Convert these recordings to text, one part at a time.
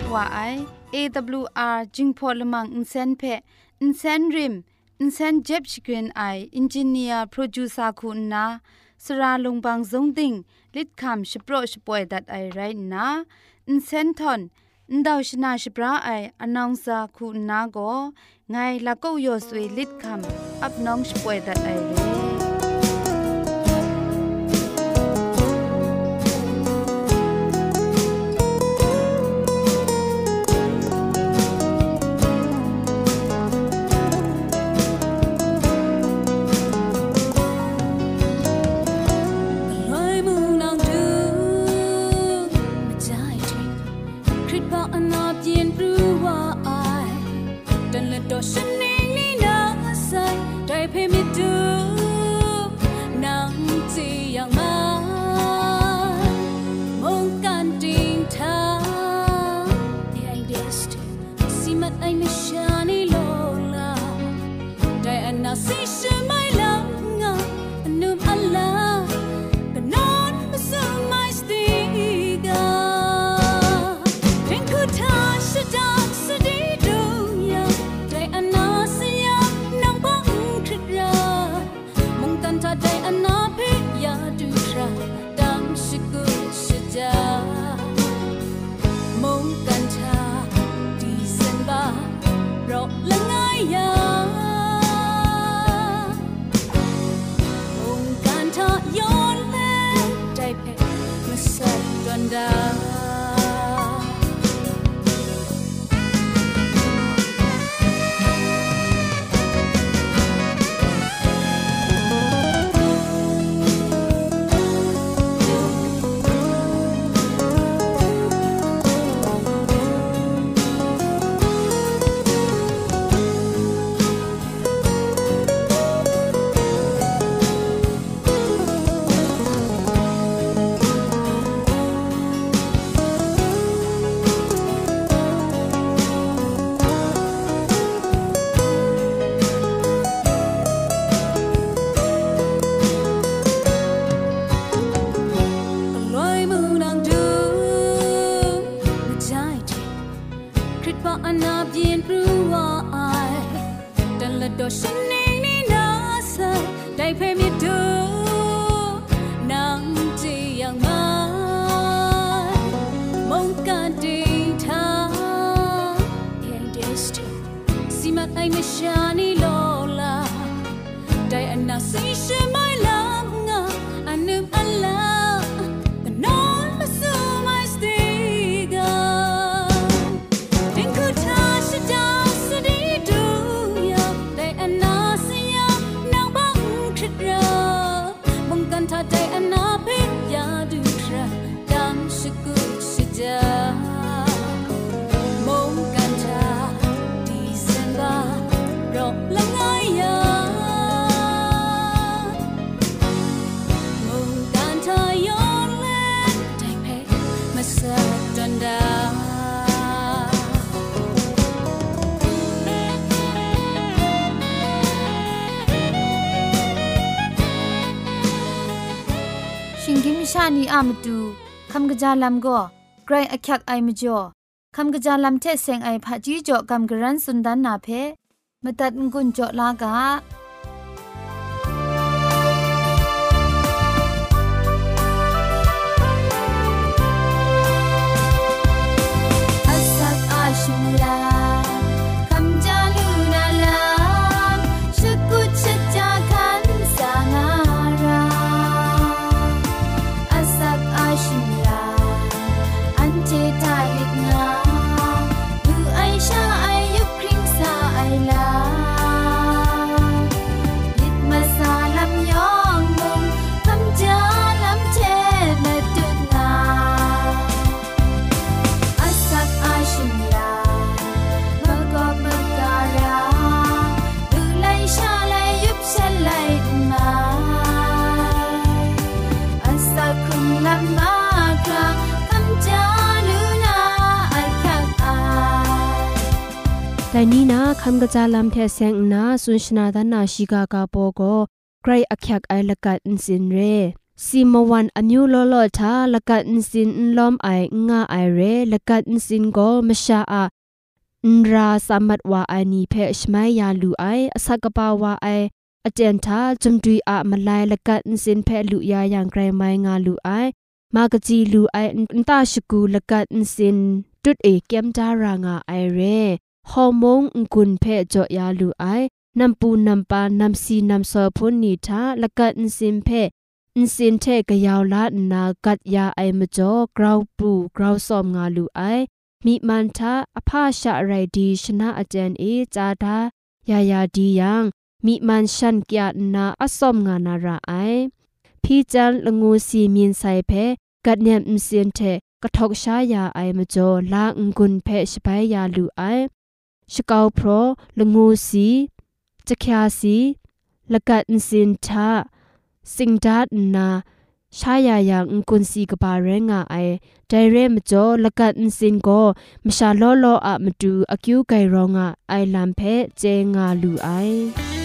ดว่าไอ AWR จิงพอลมังอินเซนเพอินเซนริมอินเซนเจ็บชกรีนไออินจิเนียร์โปรดิวซาคุณนาสราลงบางซงดิงลิดคำชโปรชป่วยดัดไอไรนะอินเซนทอนอินดาวชนาชปราไออนองซาคุณนาโกไงละก็ยอสวยลิดคำอับน้องชป่วยดัดไอเร นีอามตูคำกะจาลัมก็ไกรอักยักไอมจ่อคำกะจาลัมเทเซงไอผาจีจ่อคำกระรันสุนดันนาเพมตัดงุนจ่อลากา แต่นี่นะคำกระจายลำเทเซงนะสุนชนาดานาชิกากาโปโกใครอักยักไอละกัดอินสินเรซีมวันอนิวโลโลทาละกัดอินสินลอมไองาไอเรละกัดอินสินโกมชาอาอินราสามัดวาไอนีเพชไมยาลูไอสักกปาวาไออาจารย์ทาจมดุยอะมาลายละกัดอินสินเพลุยาย่างไกรไมงาลูไอ มากจีลูไออันตาชกูลกัดอันสินจุดเอเยมจารางาไอเรฮอร์โอนกุนเพจจอยาลูไอนำปูนำปานำซีนำซอพนนีทาลกัดอันสินเพอันสินเทกยาวละนากัดยาไอมจอกราวปูกราวซอมงาลูไอมีมันทาอภาชะไรดีชนะอาจารย์เอจาดายายาดียังมีมันชันกียานาอสอมงานาราไอพี่จันลงูสีมีนใสเพ กัดเนียมอินสินเทกทอกชายาไอมจ่อลางกุนเพชไปยาลูไอชกาวพรละงูสีจะคยาสีละกัดอินสินทาสิงดัดนาชายายังกุนซีกบาเรงาไอไดเรมจ่อละกันสินก็มชาลอลออะมตูอคิวไกรองาไอลัมเพเจงาลูไอ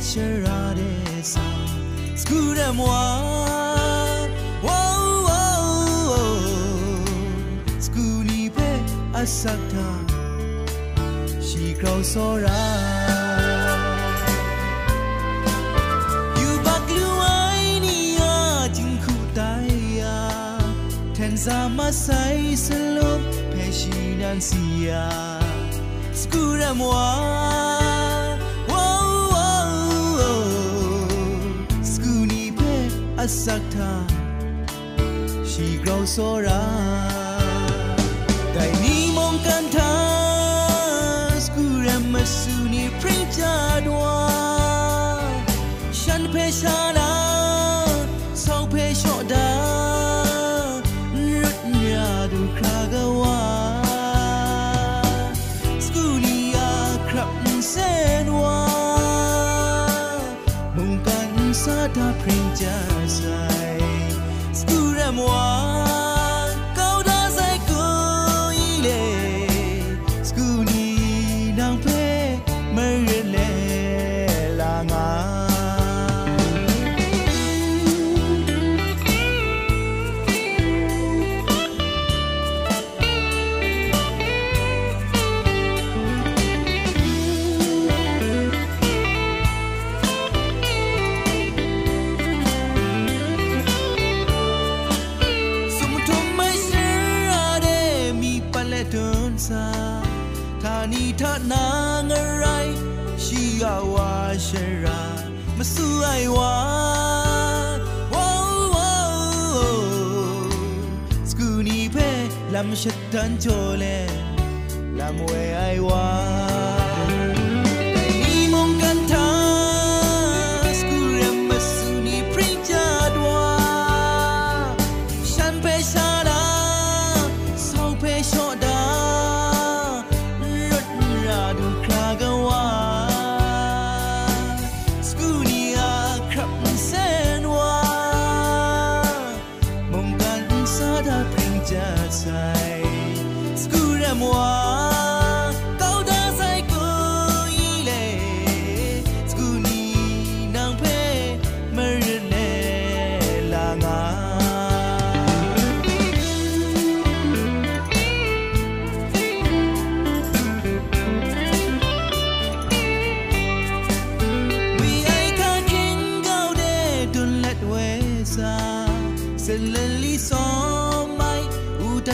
Saturday song Scoot and moi Wow wow Scoony pe asakta She grows alright ซามาไซสลบเพชีดันเสียสกูรมัว sakta she grows so ra dai ni mong kan tha skura masuni prinja dwa shan pe sha la sau pe sho da rut nya du kra ga wa skuli ya krap sen wa mong kan sa da prinja ลำชัดทัน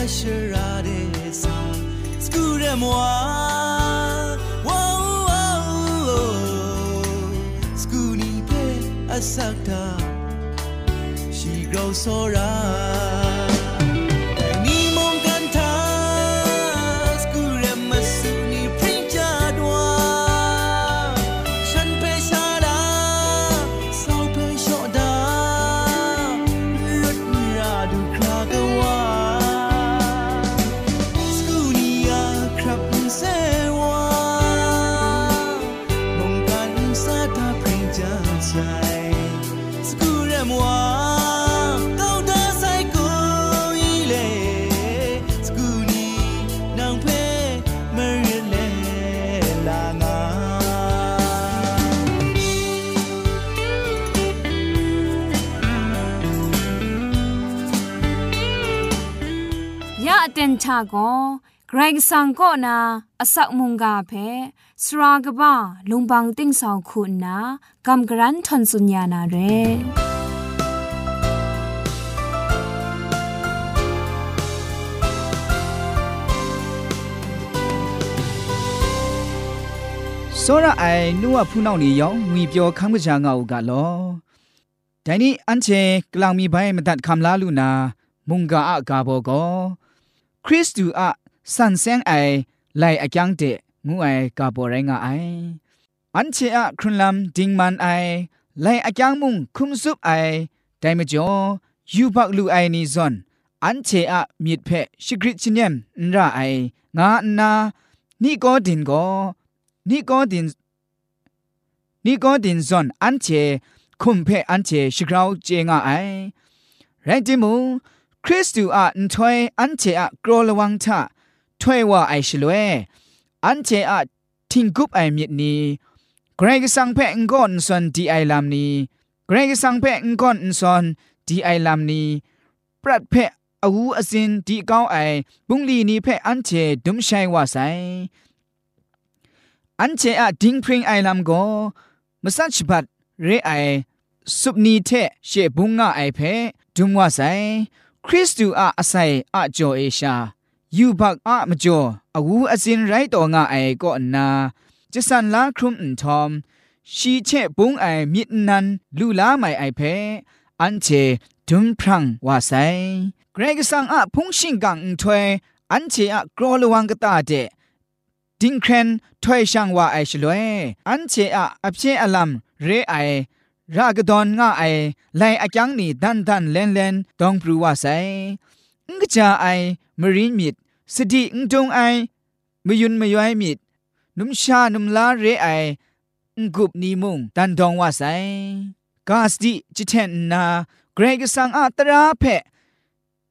โจเลลำเวไอวาสักตา she grows so right ชาโกเกรงสังก็นาอสักมุงกาเพสรากบ้าลุงบังติ้งสองคุณนากำกรันทนสุญญานาเร စောရအိုင်နုဝဖူးနောက်နေရောင်ငွေပြောခမ်းကကြငါအုကလောဒိုင်နီအန်ချေကလောင်မီဘိုင်မတတ်ခမ်လာလူနာမုန်ကာအကာဘောကော คริสตูอะสันเซงไอไลอะยังเตงูไอกาโบไรงาไออันเชอะครุนลัมดิงมันไอไลอะยังมุงคุมซุปไอไดมจอยูบักลูไอนีซอนอันเชอะมีดเพชิกริชเนมนราไองาอนานี่ก็ดินก็นี่ก็ดินนี่ก็ดินซอนอันเชคุมเพอันเชชิกราวเจงาไอแรงจิมู คริสตูอาอันถอยอันเจอะกรอระวังทะถอยว่าไอชลเยอันเจอาทิงกุบไอมิดนี้เกรกสังเพงก่อนสอนดีไอลามนี้เกรกสังเพงก่อนสอนดีไอลามนี้ปรัดเพอาวูอสินดีก้าไอบุงลีนี้เพอันเจดุมใช่ว่าไซอันเจอาดิงพริงไอลามก็มสัชบัดเรไอสุบนีเทเชบุงงาไอเพดุมว่าไซ คริสตูอะอไซอะจอเอชายูบักอะมจ่ออวูอซินไรตองะไอก็นาจะสันลาครุมอันทอมชีเชบุงไอมิดนันลูลาไม่ไอเพอันเจดุมพรังว่าไซเกรกสังอะพุงชิงกังอันถวยอันเจอะกรอลวังกตาเดดิงเครนถอยช่างว่าไอชลวยอันเชอะอเพอลัมเรไอ รากดอนง่าไอไลอะจังนี่ดันดันเลนเลนดองปรูว่าไซงกจาไอมรีมิดสติงจงไอมยุนมยอยมิดนุมชานุมลาเรไองกุบนีมุงดันดองว่าไซกาสติจิเทนนาเกรกสังอะตราเพ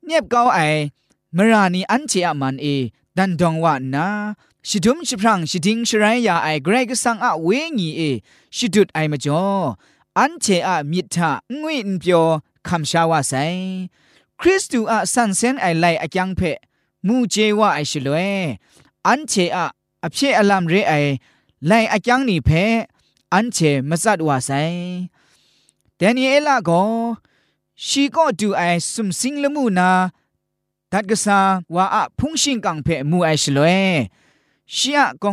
เนียบเกาไอมรานีอันเชอมันเอดันดองว่านาชิดุมชิพรังชิดิงชรายยาไอเกรกสังอะเวงีเอชิดุดไอมาจอ อันเชอะมิทะงวยนเปียวคำชาวาไซคริสตูอะสันเซนไอไลอะยังเพมูเจวะไอชลเวอันเชอะอเพอลัมเรไอไลอะยังนี่เพอันเชมซัดวาไซแดเนียลาโกชีก็ดูไอสุมสิงละมูนาดัดกษาว่าอะพุงชิงกังเพมูไอชลเว ชียก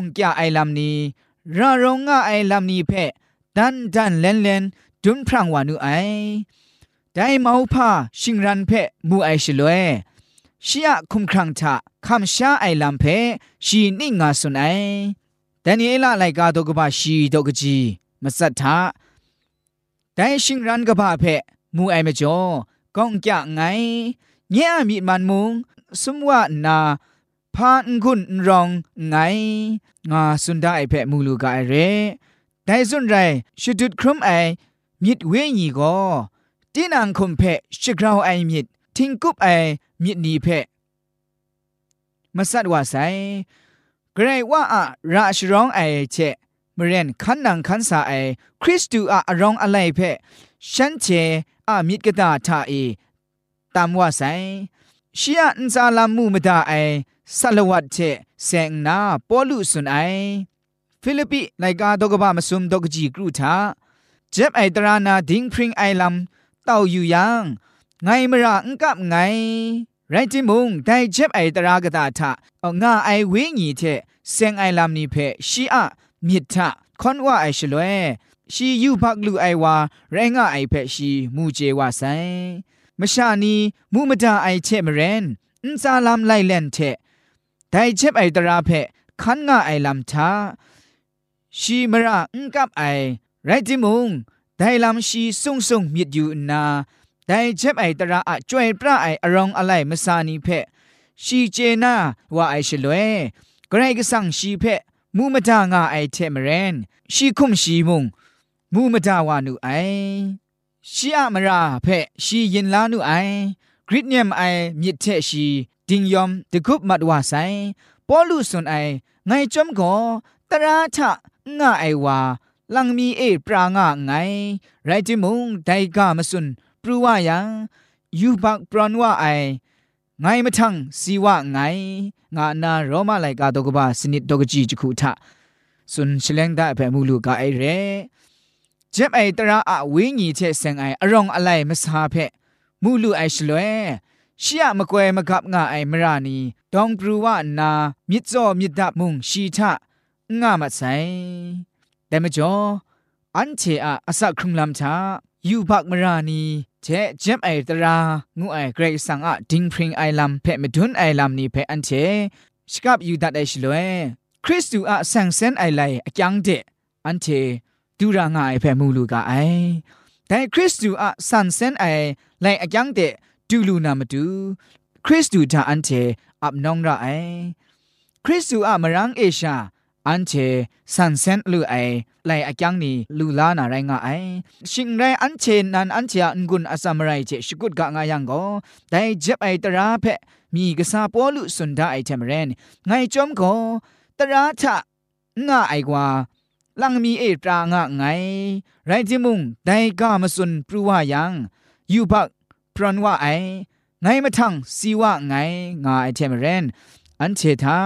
งกะไอลำนี้ระรงงะไอลำนี้เพดันดันเลนเลนดุนพรางวานุไอได้เมาพาชิงรันเพมูไอชลวยชียคุมครังทะคำชาไอลำเพชีนิ่งงาสุนไอแต่นี้ละไลกาโตกบาชีโตกจีมาสัทธาได้ชิงรันกบาเพมูไอเมจอกงกะไงเนี่ยมีมันมุงสมว่านาพานกุนรองไงงาสุนไดาไอเพมูลูกาเร ไดซุนไรชุดุดครุมไอมิดเวญีก็ตีนังคุมเพชิกราวไอมิดทิงกุบไอมิดนีเพมาสัดว่าไซเกรว่าอะราชร้องไอเชมเรนคันนังคันสาไอคริสตูอะรองอะไรเพฉันเชอะมิดกะตาทาเอตามว่าไซชียอันซาลามูมดาไอสลวัดเชเซงนาปอลุสุนไอ ฟิลิปปิไนกาดกบะมสุมดกจีกรูทาเจ็บไอตรานาดิงพริงไอลัมเต่าอยู่ยังไงมระอังกับไงไรจิมุงได้เจ็บไอตรากระตาทะเอางาไอเวงีเทเซงไอลัมนีเพชีอะมิดทะคอนว่าไอชลวยชียูพักลูไอวาแรงงาไอเพชีมูเจวาไซมชานีมูมดาไอเชมเรนอุนซาลัมไลเลนเทได้เจ็บไอตราเพคันงาไอลัมทา ชีมระอุกับไอไรจิมุงไดลำชีซุงซุงมิดอยู่นาไดเจ็บไอตราอะจวยพระไออรองอะไรมสานีเพชีเจนาว่าไอชลวยกรก็สั่งชีเพมูมาดางาไอเทมเรนชีคุมชีมุงมูมาดาวานุไอชีอะมราเพชียินลานุไอกริเนียมไอมิดเทชีดิงยอมตะคุบมัดวาไซปอลูสุนไอไงจอมก็ตราทะ ง่าไอวาลังมีเอปรางะไง ไรจิมุงไดกามสุนปรูวายังยูบักปรอนว่าไอไงมาทังสีว่าไง งานาโรมาไลกาตกบาสนิดตกจีจคูทะสุนเชลงได้เปมูลูกาไอเรเจ็บไอตระอะวิญญเชเซงไออรองอะไรมสาเพมูลูไอชลวยชียมะกวยมะกับงาไอมรานีดองปรูวานามิดโซมิดดับมุงชีทะ งามาไซแต่มจ่ออันเชอะอสักครุงลำชายูบักมรานีเจเจ็บไอตรางูไอเกรกสังอะดิงพริงไอลำเพะมดุนไอลำนี้เพะอันเชสกับยูดัดไอชลวยคริสตูอะสังเซนไอไลอะจังเดอันเชดูรางไอเพะมูลูกาไอแต่คริสตูอะสันเซนไอไลอะจังเดดูลูนามาดูคริสตูทาอันเชอับนองระไอคริสตูอะมรังเอชา อันเชสันเซนลูไอไลอะจังนีลูลานาไรงาไอชิงไรอันเชนันอันเชอันกุนอสามไรเจชกุดกะงายังโกแต่เจ็บไอตราเพมีกษาปอลุสุนดาไอเทมเรนไงจอมโกตราทะงาไอกว่าลังมีเอตรางะไง ไรจิมุงไดกามสุนปรูวายังยูบักพรนว่าไอไงมาทังสีว่าไงงาไอเทมเรนอันเชทา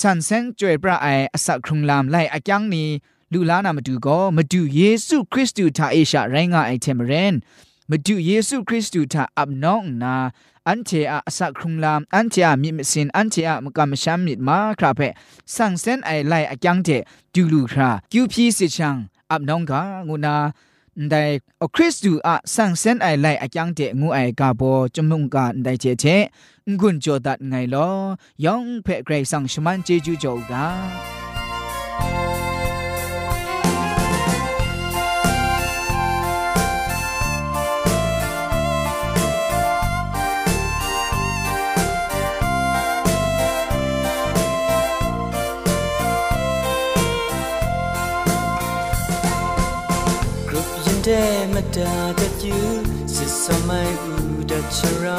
สันเซนจวยพระไออสักครุงลามไลอากังนี้ลูลานามาดูก็มาดูเยซูคริสต์ทาเอชาไรงาไอเทมเรนมาดูเยซูคริสต์ทาอับน้องนาอันเทอาอสักครุงลามอันเทอามิมสินอันเทอามกามชามิดมาครับเพสังเซนไอไลอากังเทดูลูคราคิวพีสิชังอับน้องกางุนา စ်တုအဆန်စန်အိုင်လိုက်အကျန်းတဲ့ငူအိုင်ကဘောจมုံကဒိုင်ချေချေငွန်းကြောဒတ်ငိုင်လောယောင်ဖဲဂရိတ်ဆောင်ရှမန်ဂျေဂျူကြောက တဲ့မတာတဲ့ယူစစ်စမိုင်းဦးတဲ့ချရာ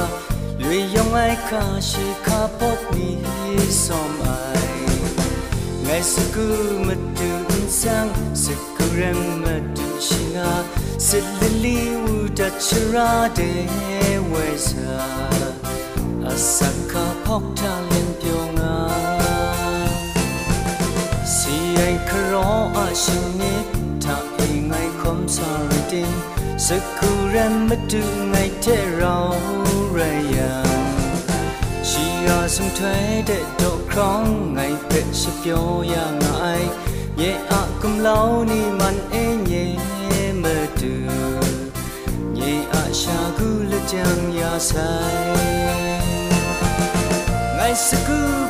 လွေယောင်အိုက်ခါရှိခါပေါ့မီဆောမိုင်းငယ်စကူမတူဆန်းစကူရမ်မတူရှိငါစစ်လလီဦးတဲ့ချရာတဲ့ဝဲစာအစကားပေါက်တာလင်းပြောငါစီအိုင်ခရောအရှင်နေတာအိမ်ငို I'm sorry din Sakuran matu ngai te rao raya. She are some thuế để độ khóng, Ngày vệ sẽ phiêu ya ngại. Ye a kum lau ni man e nye mơ tư Ye a sha gu le chang ya sai Ngày sakuran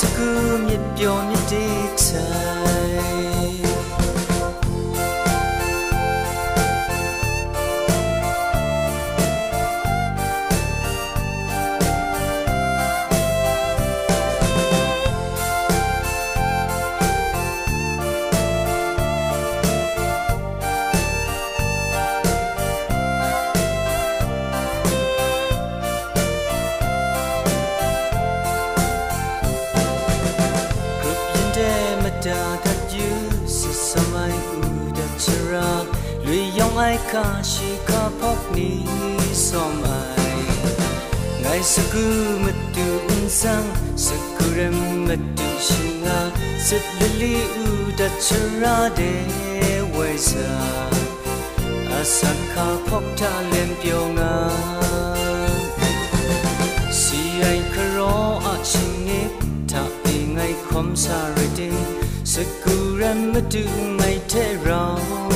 စကူမြစ်ပြောမြစ်တိ 가시가 벗니 소마이 나이 스구 묻두 운상 스구렘 묻두 싱아 스들리 우다츠라데 외사 아사카 폭탈렘 뿅아 시아이 크로 아칭이 타잉 아이 컴사레데 스구렘 묻두 마이 테라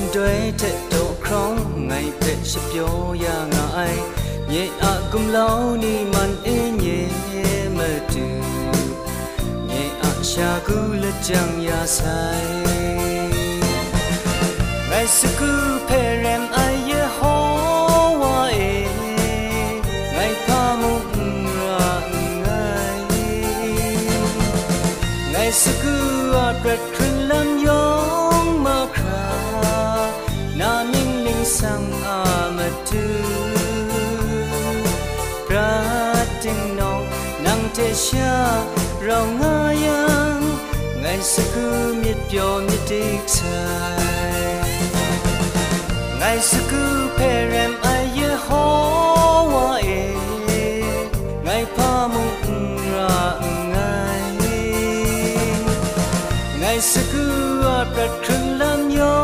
chung đuôi thế đầu khóng ngày để sắp vô ya ngại nhẹ à cũng lâu ni man ê nhẹ mà từ nhẹ à xa cú lệ chẳng ya sai ngày xưa cứ phê rèm ราง่ายังงันสกุมิดยอมิดิกชายงันสกุเพรมอายะฮอวาเองันพามุงรางายงันสกุอาประครึงลำยอ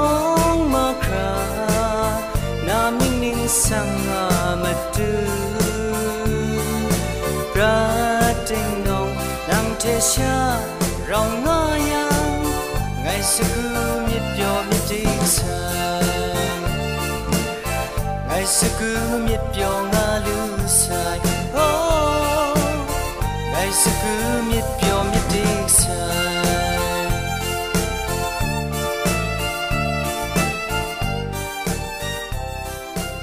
งมาครานามิ่งนิ่งสังอามาดู ဆူမြစ်ပျော်မြစ်တိဆာငိုင်စကူမြစ်ပျော်ငါလူဆိုင်ဟောငိုင်စကူမြစ်ပျော်မြစ်တိဆာ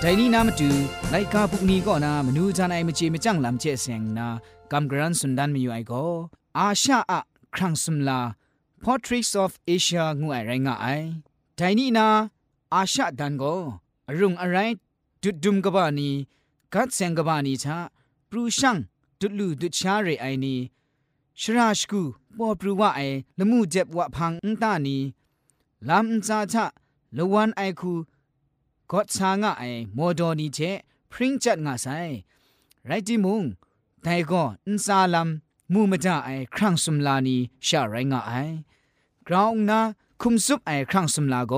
ဒိုင်နီနာမတူလိုက်ကာပုန်နီကောနာမနူဇာနိုင်မချေမကြန့်လမ်ချေဆင်နာကမ်ဂရန်စੁੰဒန်မီယူအိုင်ကိုအာရှာအခရန့်စမ်လာาอะครังสุมลา Portraits of Asia งูไอไรงะไอไดนี่นาอาชาดันโกอรุงอะไรดุดดุมกบานีกัดเซงกบานีชาปรูช่างดุดลูดุดชาเรไอนีชราชกูปอปรูวะไอละมูเจ็บวะพังอุตานีลำอุนซาชะละวันไอคูก็ชางะไอโมโดนีเจพริ้งจัดงะไซไรติมุงแต่ก็อุนซาลัมมูมะดาไอครั้งสุมลานีชาไรงะไอ กราวนาคุมซุปไอครั้งสุมลาโก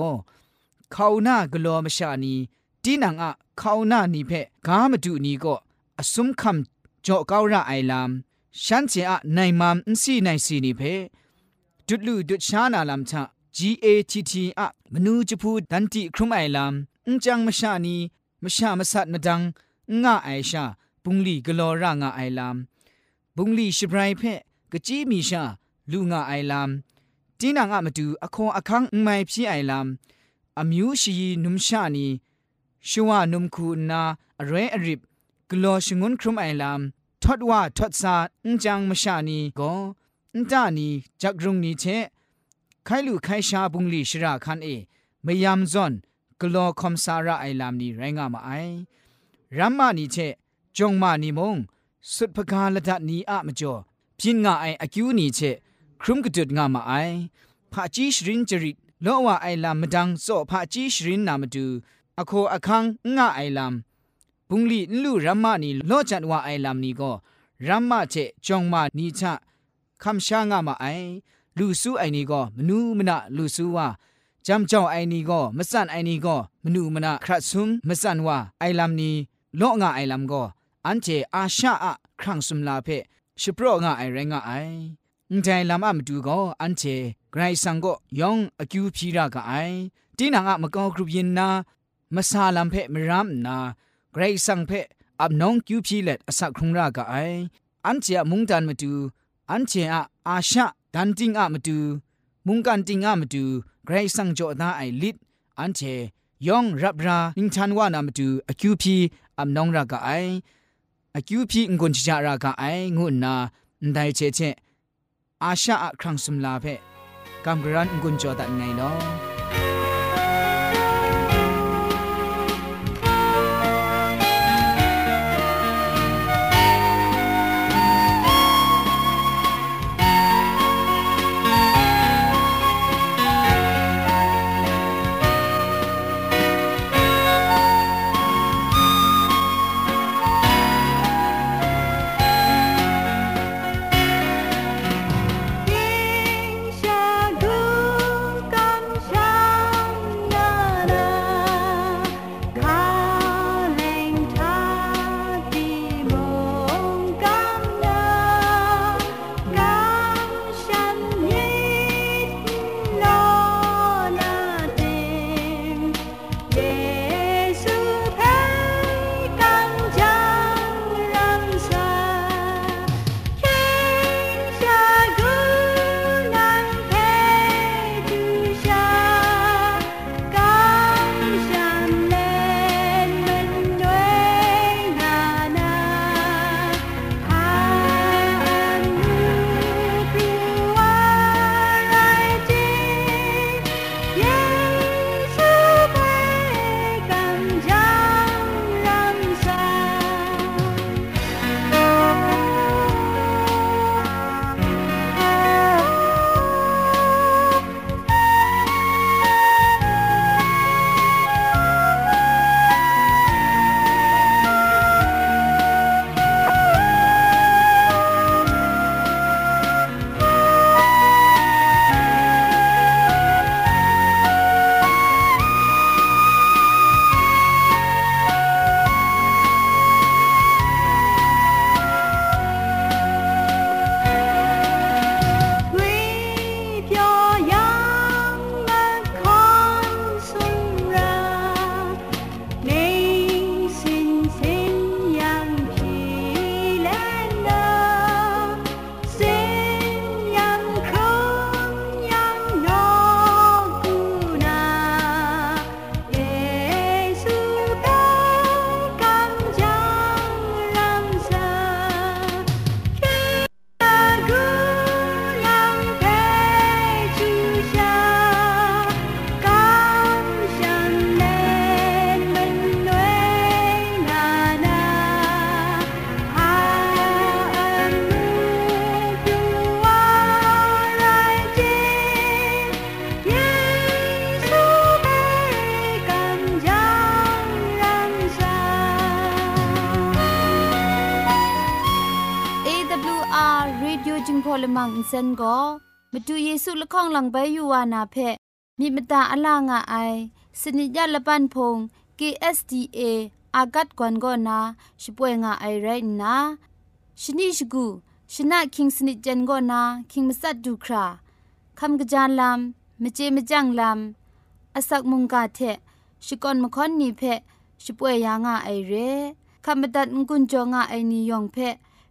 เขาหน้ากลัวมชานีตีนังอะเขาหน้านีเพกามาดูนีก็อสุมคำจ่อเการะไอลามฉันเจอะในมามอินซีในซีนีเพดุดลูดุดชานาลามชะ G A T T อะมนูจพูดันติครุมไอลามอุจังมชานีมชามสัตมดังงะไอชาปุงลีกลอระงะไอลามบุงลีชิบไรเพกะจีมีชาลูงะไอลาม ตีนางอะมาดูอคออคังไม่พี่ไอลำอมิวชีนุมชานีชัวนุมคูนาเรอริบกลอชงุนครุมไอลำทอดว่าทอดซาอุจังมชานีก็อุตานีจักรุงนี้เชไขลูไขชาบุงลีชราคันเอไม่ยามจอนกลอคอมซาระไอลำนี้ไรงามาไอรัมมานีเชจงมานีมงสุดพกาลดัดนี้อะมาจ่อพินงาไออคิวนี้เช ครุมกระจุดงามาไอผาจีชรินจริตโลว่าไอลามดังโซผาจีชรินนามาดูอโคอคังงาไอลามปุงลีนลูรัมมานีโลจันว่าไอลามนี้ก็รัมมาเจจงมานีชะคำชางามาไอลูซูไอนี้ก็มนูมนะลูซูว่าจำเจ้าไอนี้ก็มสั่นไอนี้ก็มนูมนะครัดซุมมสั่นว่าไอลามนี้โลงาไอลามก็อันเจอาชาอะครั้งสุมลาเพชโปรงาไอเรงาไอ န်တိုင်လမ်အမတူကိုအန်ချေဂရိုင်ဆန်ကိုယောင်အကျူဖြီရာကအိုင်တင်းနာငါမကောဂရုရင်နာမဆာလမ်ဖဲမရမ်နာဂရိုင်ဆန်ဖဲအပ်နောင်ကျူဖြီလက်အစခုံရာကအိုင်အန်ချေမုန်တန်မတူအန်ချေအအာရှဒန်တင်းအမတူမုန်ကန်တင်းအမတူဂရိုင်ဆန်ကြောနာအိုင်လစ်အန်ချေယောင်ရပ်ရာနင်းချန်ဝါနာမတူအကျူဖြီအပ်နောင်ရာကအိုင်အကျူဖြီငွန်ချရာကအိုင်ငုနာန်တိုင်ချေချေ อาชาอะครังสุมลาเพกำกรันกุญจอดันไงเน ซนก็มาดูเยซูละข้องหลังใบยูวานาเพมีมตาอลางอไอสนิยาละปันพง KSDA อากัดกวนก็นาช่วยงาไอไรนะชนิชกูชนะคิงสนิจันก็นาคิงมัสัดดูคราคำกระจานลำมเจมจังลำอาศักมุงกาเทชิกอนมคอนนีเพช่วยยางาไอเรคำบัดงกุนจงาไอนิยองเพ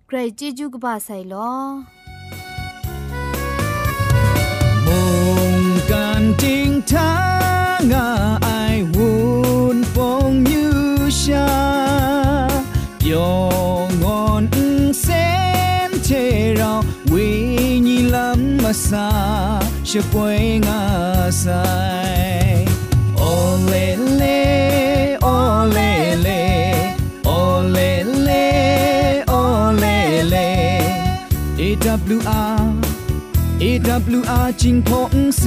ใครจีจูกบาไซลอ tháng à ai vun phong như xa do ngon sen chê rau quý nhi lắm mà xa, sẽ quay ngã sai ô lê lê, ô lê lê, ô lê lê, ô lê lê. AWR AWR จิงพงเซ